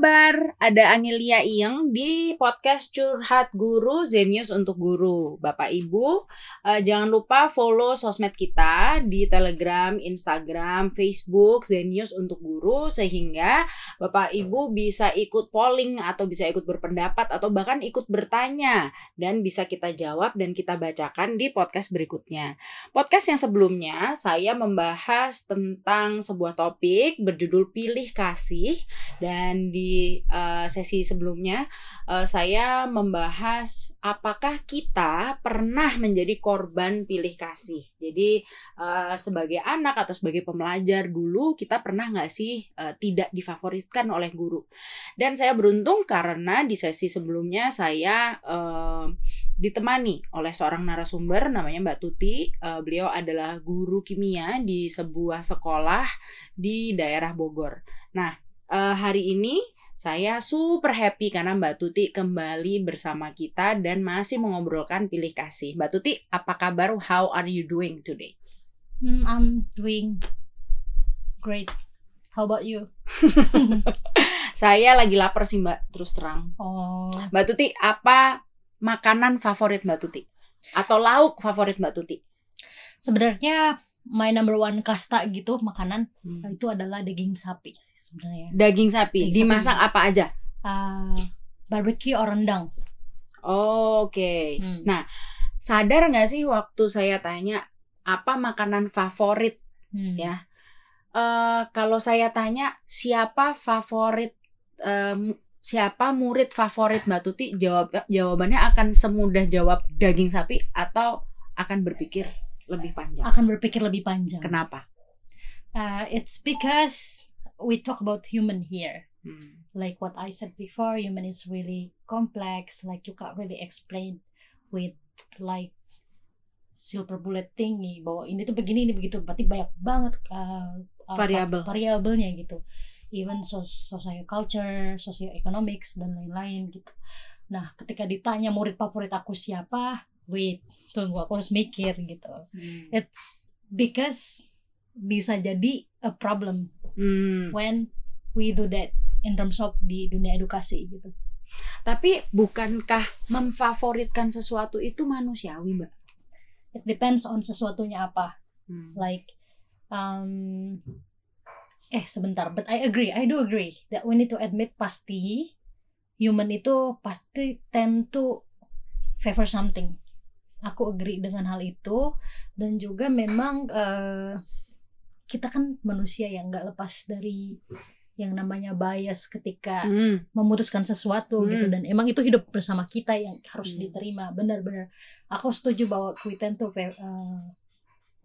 kabar? Ada Angelia Iyeng di podcast Curhat Guru Zenius untuk Guru. Bapak Ibu, uh, jangan lupa follow sosmed kita di Telegram, Instagram, Facebook Zenius untuk Guru sehingga Bapak Ibu bisa ikut polling atau bisa ikut berpendapat atau bahkan ikut bertanya dan bisa kita jawab dan kita bacakan di podcast berikutnya. Podcast yang sebelumnya saya membahas tentang sebuah topik berjudul Pilih Kasih dan di uh, sesi sebelumnya uh, saya membahas apakah kita pernah menjadi korban pilih kasih. Jadi uh, sebagai anak atau sebagai pembelajar dulu kita pernah nggak sih uh, tidak difavoritkan oleh guru? Dan saya beruntung karena di sesi sebelumnya saya uh, ditemani oleh seorang narasumber namanya Mbak Tuti. Uh, beliau adalah guru kimia di sebuah sekolah di daerah Bogor. Nah, uh, hari ini saya super happy karena Mbak Tuti kembali bersama kita dan masih mengobrolkan pilih kasih. Mbak Tuti, apa kabar? How are you doing today? Hmm, I'm doing great. How about you? saya lagi lapar sih Mbak, terus terang. Oh. Mbak Tuti, apa makanan favorit Mbak Tuti? Atau lauk favorit Mbak Tuti? Sebenarnya my number one kasta gitu makanan hmm. itu adalah daging sapi sih sebenarnya. Daging sapi. Daging Dimasak sapi. apa aja? Uh, barbecue or rendang. Oh, Oke. Okay. Hmm. Nah, sadar nggak sih waktu saya tanya apa makanan favorit hmm. ya? Uh, kalau saya tanya siapa favorit um, siapa murid favorit Mbak Tuti jawab jawabannya akan semudah jawab daging sapi atau akan berpikir lebih panjang. Akan berpikir lebih panjang. Kenapa? Uh, it's because we talk about human here. Hmm. Like what I said before, human is really complex. Like you can't really explain with like silver bullet thingy bahwa ini tuh begini ini begitu. Berarti banyak banget uh, variabel variabelnya gitu. Even social culture, socio economics dan lain-lain gitu. Nah, ketika ditanya murid favorit aku siapa, wait tunggu aku harus mikir gitu hmm. it's because bisa jadi a problem hmm. when we do that in terms of di dunia edukasi gitu tapi bukankah memfavoritkan sesuatu itu manusiawi mbak it depends on sesuatunya apa hmm. like um, eh sebentar but I agree I do agree that we need to admit pasti human itu pasti tend to favor something aku agree dengan hal itu dan juga memang uh, kita kan manusia yang nggak lepas dari yang namanya bias ketika hmm. memutuskan sesuatu hmm. gitu dan emang itu hidup bersama kita yang harus hmm. diterima benar-benar aku setuju bahwa tend to uh,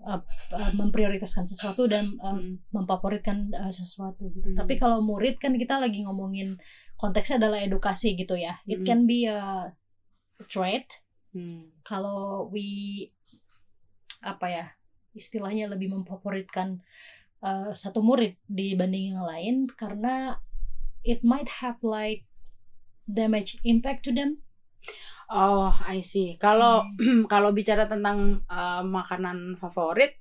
uh, uh, memprioritaskan sesuatu dan uh, hmm. memfavoritkan uh, sesuatu gitu hmm. tapi kalau murid kan kita lagi ngomongin konteksnya adalah edukasi gitu ya it hmm. can be a trait Hmm. Kalau we apa ya istilahnya lebih memfavoritkan uh, satu murid dibanding yang lain karena it might have like damage impact to them. Oh, I see. Kalau hmm. kalau bicara tentang uh, makanan favorit,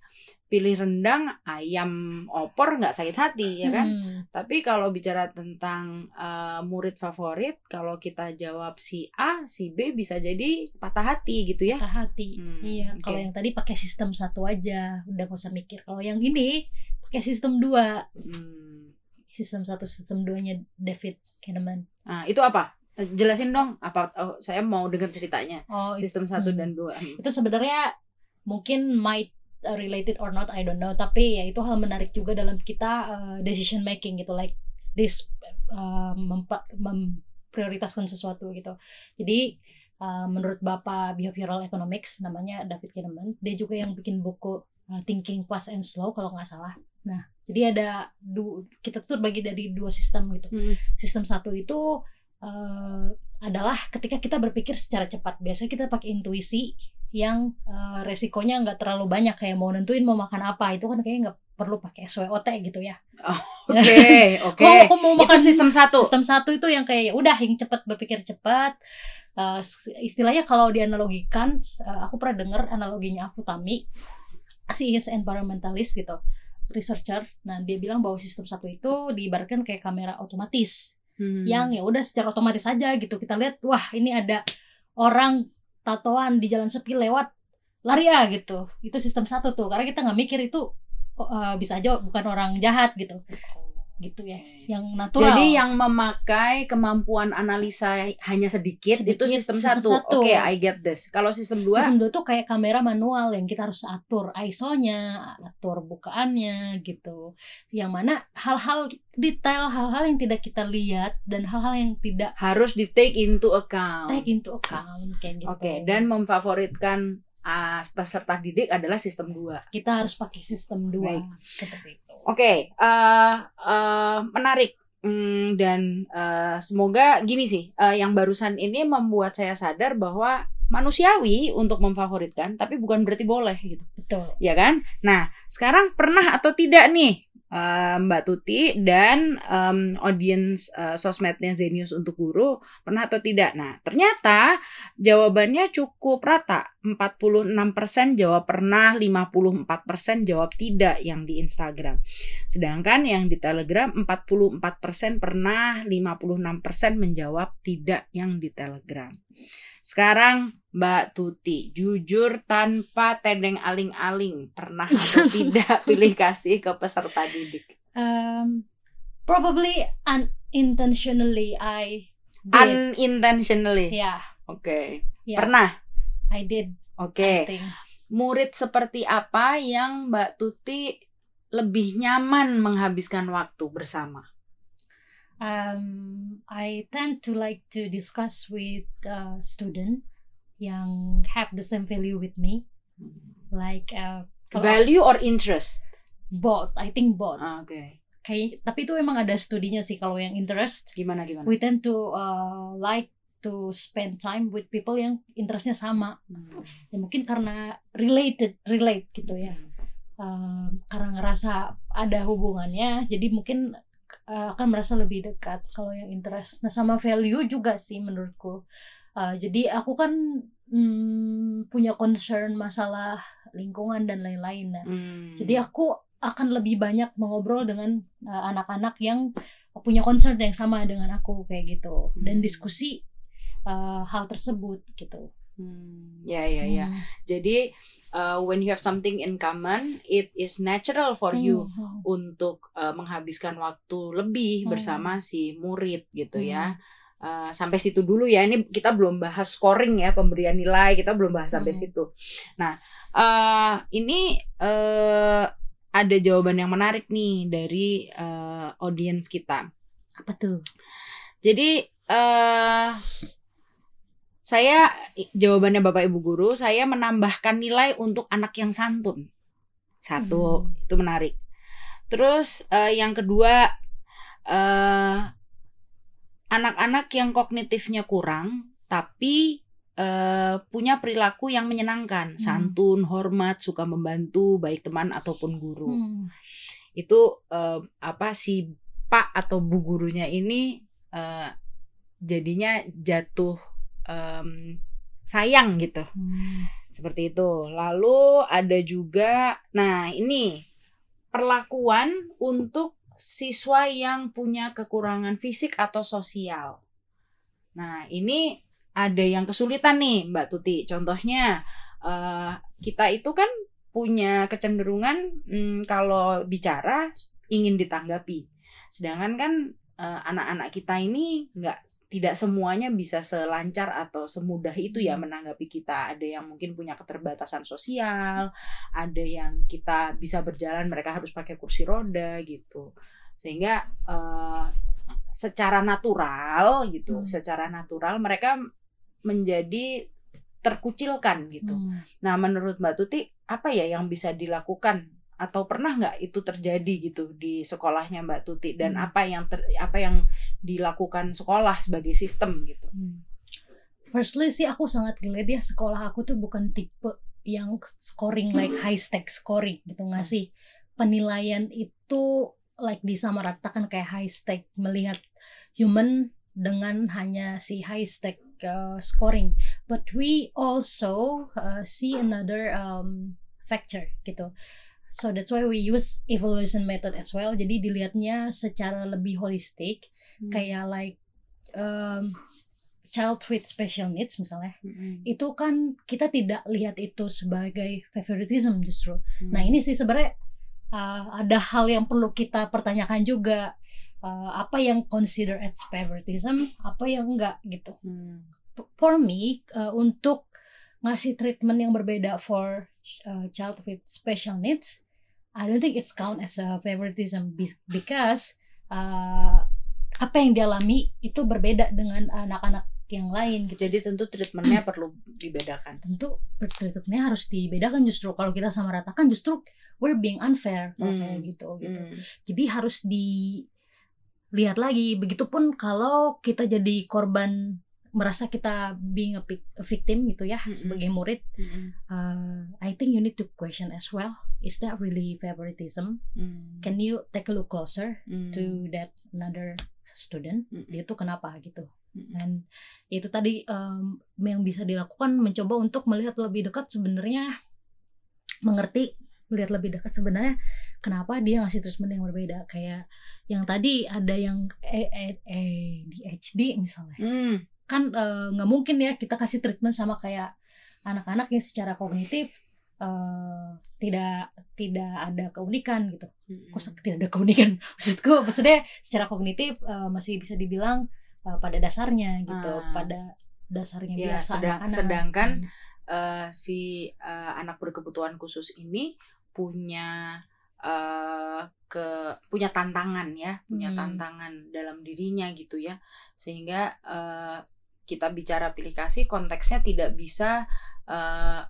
pilih rendang ayam opor nggak sakit hati ya kan? Hmm. tapi kalau bicara tentang uh, murid favorit kalau kita jawab si A si B bisa jadi patah hati gitu ya. Patah hati. Hmm, iya okay. kalau yang tadi pakai sistem satu aja udah gak usah mikir. Kalau yang ini pakai sistem dua. Hmm. sistem satu sistem duanya David Kahneman. Ah itu apa? Jelasin dong apa oh, saya mau dengar ceritanya. Oh, sistem satu hmm. dan dua. Itu sebenarnya mungkin might related or not I don't know. Tapi ya itu hal menarik juga dalam kita uh, decision making gitu like this uh, memprioritaskan sesuatu gitu. Jadi uh, menurut bapak behavioral economics namanya David Kahneman dia juga yang bikin buku uh, Thinking Fast and Slow kalau nggak salah. Nah jadi ada du kita tuh bagi dari dua sistem gitu. Hmm. sistem satu itu uh, adalah ketika kita berpikir secara cepat. Biasanya kita pakai intuisi yang uh, resikonya nggak terlalu banyak kayak mau nentuin mau makan apa itu kan kayaknya nggak perlu pakai SWOT gitu ya. Oke, okay, oke. Okay. aku mau makan itu sistem satu. Sistem satu itu yang kayak ya udah yang cepat berpikir cepat. Uh, istilahnya kalau dianalogikan, uh, aku pernah dengar analoginya Afutami, si is environmentalist gitu, researcher. Nah dia bilang bahwa sistem satu itu diibaratkan kayak kamera otomatis. hmm. yang ya udah secara otomatis aja gitu kita lihat wah ini ada orang tatoan di jalan sepi lewat lari ya gitu. Itu sistem satu tuh. Karena kita nggak mikir itu uh, bisa aja bukan orang jahat gitu gitu ya yang natural. Jadi yang memakai kemampuan analisa hanya sedikit, sedikit itu sistem, sistem satu, satu. oke okay, I get this. Kalau sistem dua? Sistem dua tuh kayak kamera manual yang kita harus atur ISO-nya atur bukaannya gitu. Yang mana hal-hal detail hal-hal yang tidak kita lihat dan hal-hal yang tidak harus di take into account. Take into account kayak gitu. Oke okay, dan memfavoritkan uh, peserta didik adalah sistem dua. Kita harus pakai sistem dua seperti itu Oke, okay, uh, eh, uh, eh, menarik mm, dan uh, semoga gini sih, uh, yang barusan ini membuat saya sadar bahwa manusiawi untuk memfavoritkan, tapi bukan berarti boleh gitu. Betul. Ya kan? Nah, sekarang pernah atau tidak nih uh, Mbak Tuti dan um, audiens uh, sosmednya Zenius untuk guru pernah atau tidak. Nah, ternyata jawabannya cukup rata. 46% jawab pernah, 54% jawab tidak yang di Instagram. Sedangkan yang di Telegram 44% pernah, 56% menjawab tidak yang di Telegram. Sekarang Mbak Tuti, jujur tanpa tendeng aling-aling, pernah atau tidak pilih kasih ke peserta didik? Um, probably unintentionally I did. Unintentionally? Ya. Yeah. Oke. Okay. Yeah. Pernah? I did. Oke. Okay. Murid seperti apa yang Mbak Tuti lebih nyaman menghabiskan waktu bersama? um, I tend to like to discuss with uh, student yang have the same value with me, like uh, value or interest. Both, I think both. Ah, Oke. Okay. Kayak tapi itu emang ada studinya sih kalau yang interest. Gimana gimana? We tend to uh, like to spend time with people yang interestnya sama. Hmm. Ya mungkin karena related, relate gitu ya. Hmm. Uh, karena ngerasa ada hubungannya, jadi mungkin uh, akan merasa lebih dekat kalau yang interest. Nah sama value juga sih menurutku. Uh, jadi aku kan hmm, punya concern masalah lingkungan dan lain-lain. Nah. Hmm. Jadi aku akan lebih banyak mengobrol dengan eh, anak-anak uh, yang punya concern yang sama dengan aku kayak gitu dan hmm. diskusi uh, hal tersebut gitu. Hmm, ya ya ya. Hmm. Jadi uh, when you have something in common, it is natural for you hmm. untuk uh, menghabiskan waktu lebih hmm. bersama si murid gitu ya. hmm. ya. Uh, sampai situ dulu ya. Ini kita belum bahas scoring ya, pemberian nilai kita belum bahas sampai hmm. situ. Nah, uh, ini uh, ada jawaban yang menarik nih dari uh, audiens kita. Apa tuh? Jadi uh, saya jawabannya Bapak Ibu guru, saya menambahkan nilai untuk anak yang santun. Satu, hmm. itu menarik. Terus uh, yang kedua eh, anak-anak yang kognitifnya kurang tapi uh, punya perilaku yang menyenangkan, hmm. santun, hormat, suka membantu baik teman ataupun guru. Hmm. Itu uh, apa si Pak atau Bu gurunya ini uh, jadinya jatuh um, sayang gitu. Hmm. Seperti itu. Lalu ada juga nah ini perlakuan untuk siswa yang punya kekurangan fisik atau sosial. Nah, ini ada yang kesulitan nih, Mbak Tuti. Contohnya uh, kita itu kan punya kecenderungan hmm, kalau bicara ingin ditanggapi. Sedangkan kan anak-anak uh, kita ini nggak tidak semuanya bisa selancar atau semudah itu ya hmm. menanggapi kita ada yang mungkin punya keterbatasan sosial ada yang kita bisa berjalan mereka harus pakai kursi roda gitu sehingga uh, secara natural gitu hmm. secara natural mereka menjadi terkucilkan gitu hmm. nah menurut mbak Tuti apa ya yang bisa dilakukan atau pernah nggak itu terjadi gitu di sekolahnya Mbak Tuti dan hmm. apa yang ter, apa yang dilakukan sekolah sebagai sistem gitu. Hmm. Firstly sih aku sangat ngeliat ya sekolah aku tuh bukan tipe yang scoring like high stake scoring gitu nggak hmm. sih penilaian itu like disamaratakan kayak high stake melihat human dengan hanya si high stake uh, scoring but we also uh, see another um, factor gitu so that's why we use evaluation method as well jadi dilihatnya secara lebih holistik hmm. kayak like um, child with special needs misalnya hmm. itu kan kita tidak lihat itu sebagai favoritism justru hmm. nah ini sih sebenarnya uh, ada hal yang perlu kita pertanyakan juga uh, apa yang consider as favoritism apa yang enggak gitu hmm. for me uh, untuk ngasih treatment yang berbeda for uh, child with special needs, I don't think it's count as a favoritism because uh, apa yang dialami itu berbeda dengan anak-anak yang lain gitu. Jadi tentu treatmentnya perlu dibedakan. Tentu treatmentnya harus dibedakan justru kalau kita sama ratakan justru we're being unfair hmm. kayak gitu gitu. Hmm. Jadi harus dilihat lagi. Begitupun kalau kita jadi korban merasa kita being a, victim gitu ya mm-hmm. sebagai murid mm-hmm. uh, I think you need to question as well is that really favoritism mm. can you take a look closer mm. to that another student mm. dia tuh kenapa gitu dan itu tadi um, yang bisa dilakukan mencoba untuk melihat lebih dekat sebenarnya mengerti melihat lebih dekat sebenarnya kenapa dia ngasih treatment yang berbeda kayak yang tadi ada yang ADHD misalnya mm kan eh, nggak uh, mungkin ya kita kasih treatment sama kayak anak-anak yang secara kognitif uh, tidak tidak ada keunikan gitu. Mm-hmm. Kok tidak ada keunikan? Maksudku maksudnya secara kognitif uh, masih bisa dibilang uh, pada dasarnya gitu, ah. pada dasarnya ya, biasa sedang, anak-anak. Sedangkan hmm. uh, si uh, anak berkebutuhan khusus ini punya uh, ke punya tantangan ya, punya hmm. tantangan dalam dirinya gitu ya, sehingga uh, kita bicara pilih kasih konteksnya tidak bisa uh,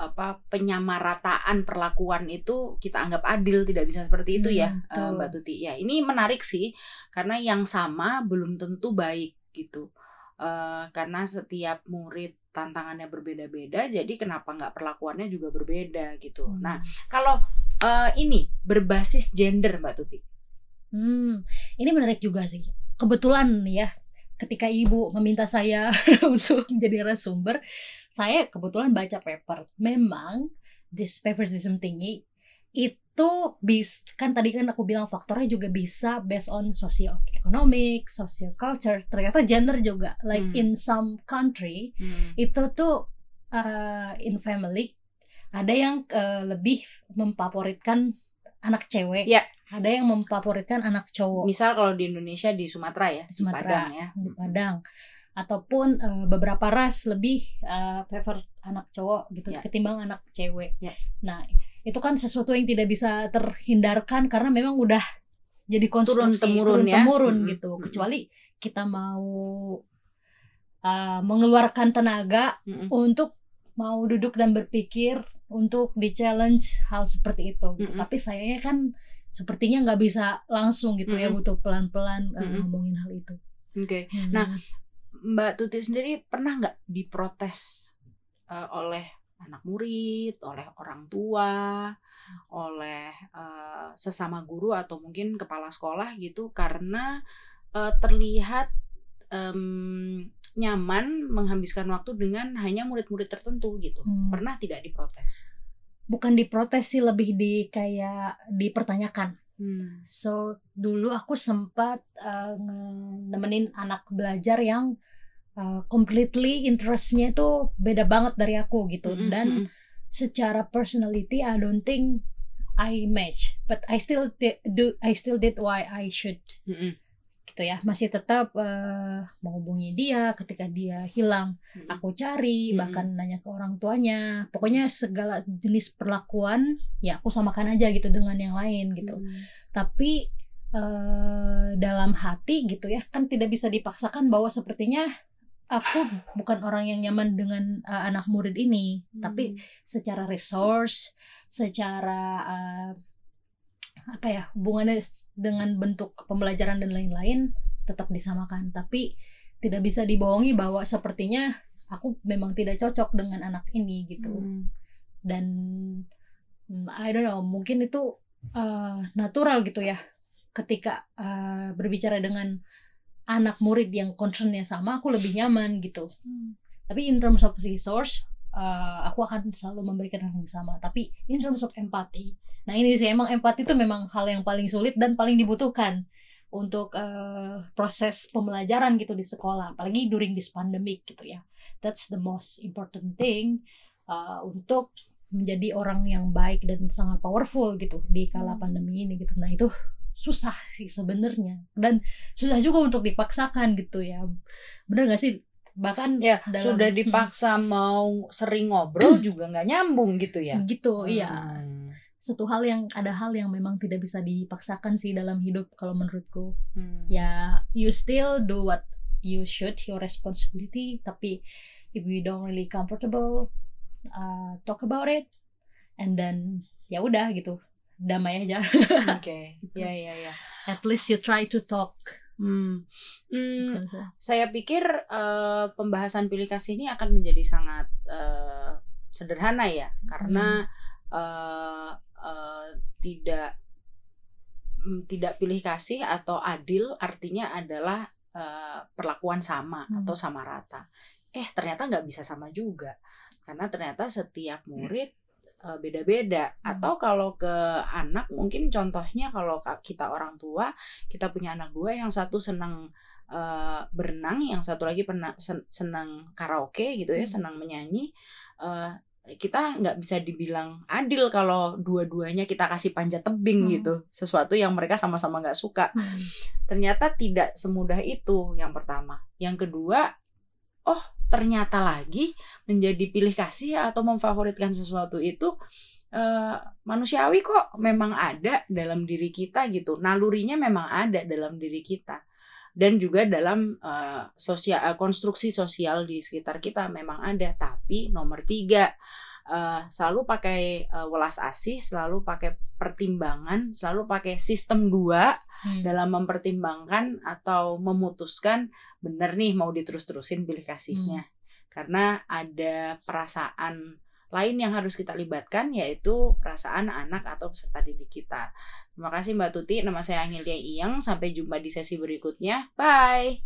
apa penyamarataan perlakuan itu kita anggap adil tidak bisa seperti itu ya hmm, uh, Mbak Tuti. Ya ini menarik sih karena yang sama belum tentu baik gitu. Uh, karena setiap murid tantangannya berbeda-beda jadi kenapa nggak perlakuannya juga berbeda gitu. Hmm. nah kalau uh, ini berbasis gender Mbak Tuti. Hmm ini menarik juga sih. Kebetulan ya ketika ibu meminta saya untuk menjadi narasumber, saya kebetulan baca paper. Memang this favoritism tinggi itu bis kan tadi kan aku bilang faktornya juga bisa based on socio-economic, socio-culture. Ternyata gender juga like hmm. in some country hmm. itu tuh uh, in family ada yang uh, lebih memfavoritkan anak cewek. Yeah ada yang memfavoritkan anak cowok. Misal kalau di Indonesia di Sumatera ya, di Sumatera, di Padang ya. Di Padang. Ataupun uh, beberapa ras lebih uh, prefer anak cowok gitu ya. ketimbang anak cewek. Ya. Nah, itu kan sesuatu yang tidak bisa terhindarkan karena memang udah jadi konstruksi turun temurun, ya. temurun hmm. gitu. Kecuali kita mau uh, mengeluarkan tenaga hmm. untuk mau duduk dan berpikir untuk di challenge hal seperti itu. Gitu. Hmm. Tapi sayangnya kan sepertinya nggak bisa langsung gitu mm -hmm. ya butuh pelan-pelan mm -hmm. uh, ngomongin hal itu. Oke. Okay. Hmm. Nah, Mbak Tuti sendiri pernah nggak diprotes uh, oleh anak murid, oleh orang tua, oleh uh, sesama guru atau mungkin kepala sekolah gitu karena uh, terlihat um, nyaman menghabiskan waktu dengan hanya murid-murid tertentu gitu. Hmm. Pernah tidak diprotes? Bukan diprotes sih lebih di kayak dipertanyakan hmm. so dulu aku sempat uh, nemenin anak belajar yang uh, completely interestnya itu beda banget dari aku gitu -hmm. dan hmm. secara personality I don't think I match but I still did, do I still did why I should -hmm gitu ya masih tetap uh, menghubungi dia ketika dia hilang hmm. aku cari hmm. bahkan nanya ke orang tuanya pokoknya segala jenis perlakuan ya aku samakan aja gitu dengan yang lain gitu hmm. tapi uh, dalam hati gitu ya kan tidak bisa dipaksakan bahwa sepertinya aku bukan orang yang nyaman dengan uh, anak murid ini hmm. tapi secara resource secara uh, apa ya hubungannya dengan bentuk pembelajaran dan lain-lain tetap disamakan tapi tidak bisa dibohongi bahwa sepertinya aku memang tidak cocok dengan anak ini gitu hmm. dan hmm, I don't know mungkin itu uh, natural gitu ya ketika uh, berbicara dengan anak murid yang concernnya sama aku lebih nyaman gitu hmm. tapi in terms of resource uh, aku akan selalu memberikan hal yang sama. Tapi in terms of empathy nah ini sih emang empati itu memang hal yang paling sulit dan paling dibutuhkan untuk uh, proses pembelajaran gitu di sekolah apalagi during this pandemic gitu ya. That's the most important thing uh, untuk menjadi orang yang baik dan sangat powerful gitu di kala hmm. pandemi ini gitu. Nah itu susah sih sebenarnya dan susah juga untuk dipaksakan gitu ya. Bener gak sih bahkan ya dalam, sudah hmm. dipaksa hmm. mau sering ngobrol juga nggak nyambung gitu ya gitu iya. hmm. iya satu hal yang ada hal yang memang tidak bisa dipaksakan sih dalam hidup kalau menurutku hmm. ya you still do what you should your responsibility tapi if you don't really comfortable uh, talk about it and then ya udah gitu damai aja oke okay. ya ya ya at least you try to talk Hmm, hmm saya pikir uh, pembahasan pilih kasih ini akan menjadi sangat uh, sederhana ya, karena hmm. uh, uh, tidak um, tidak pilih kasih atau adil artinya adalah uh, perlakuan sama hmm. atau sama rata. Eh ternyata nggak bisa sama juga karena ternyata setiap murid uh, beda-beda hmm. atau kalau ke anak mungkin contohnya kalau kita orang tua kita punya anak dua yang satu senang uh, berenang yang satu lagi pernah senang karaoke gitu ya hmm. senang menyanyi uh, kita nggak bisa dibilang adil kalau dua-duanya kita kasih panjat tebing hmm. gitu sesuatu yang mereka sama-sama nggak suka hmm. ternyata tidak semudah itu yang pertama yang kedua oh ternyata lagi menjadi pilih kasih atau memfavoritkan sesuatu itu uh, manusiawi kok. Memang ada dalam diri kita gitu. Nalurinya memang ada dalam diri kita. Dan juga dalam uh, sosial uh, konstruksi sosial di sekitar kita memang ada. Tapi nomor tiga uh, selalu pakai uh, welas asih selalu pakai pertimbangan selalu pakai sistem dua hmm. dalam mempertimbangkan atau memutuskan benar nih mau diterus-terusin pilih kasihnya hmm. karena ada perasaan lain yang harus kita libatkan yaitu perasaan anak atau peserta didik kita. Terima kasih Mbak Tuti, nama saya Angelia Iyang. Sampai jumpa di sesi berikutnya. Bye.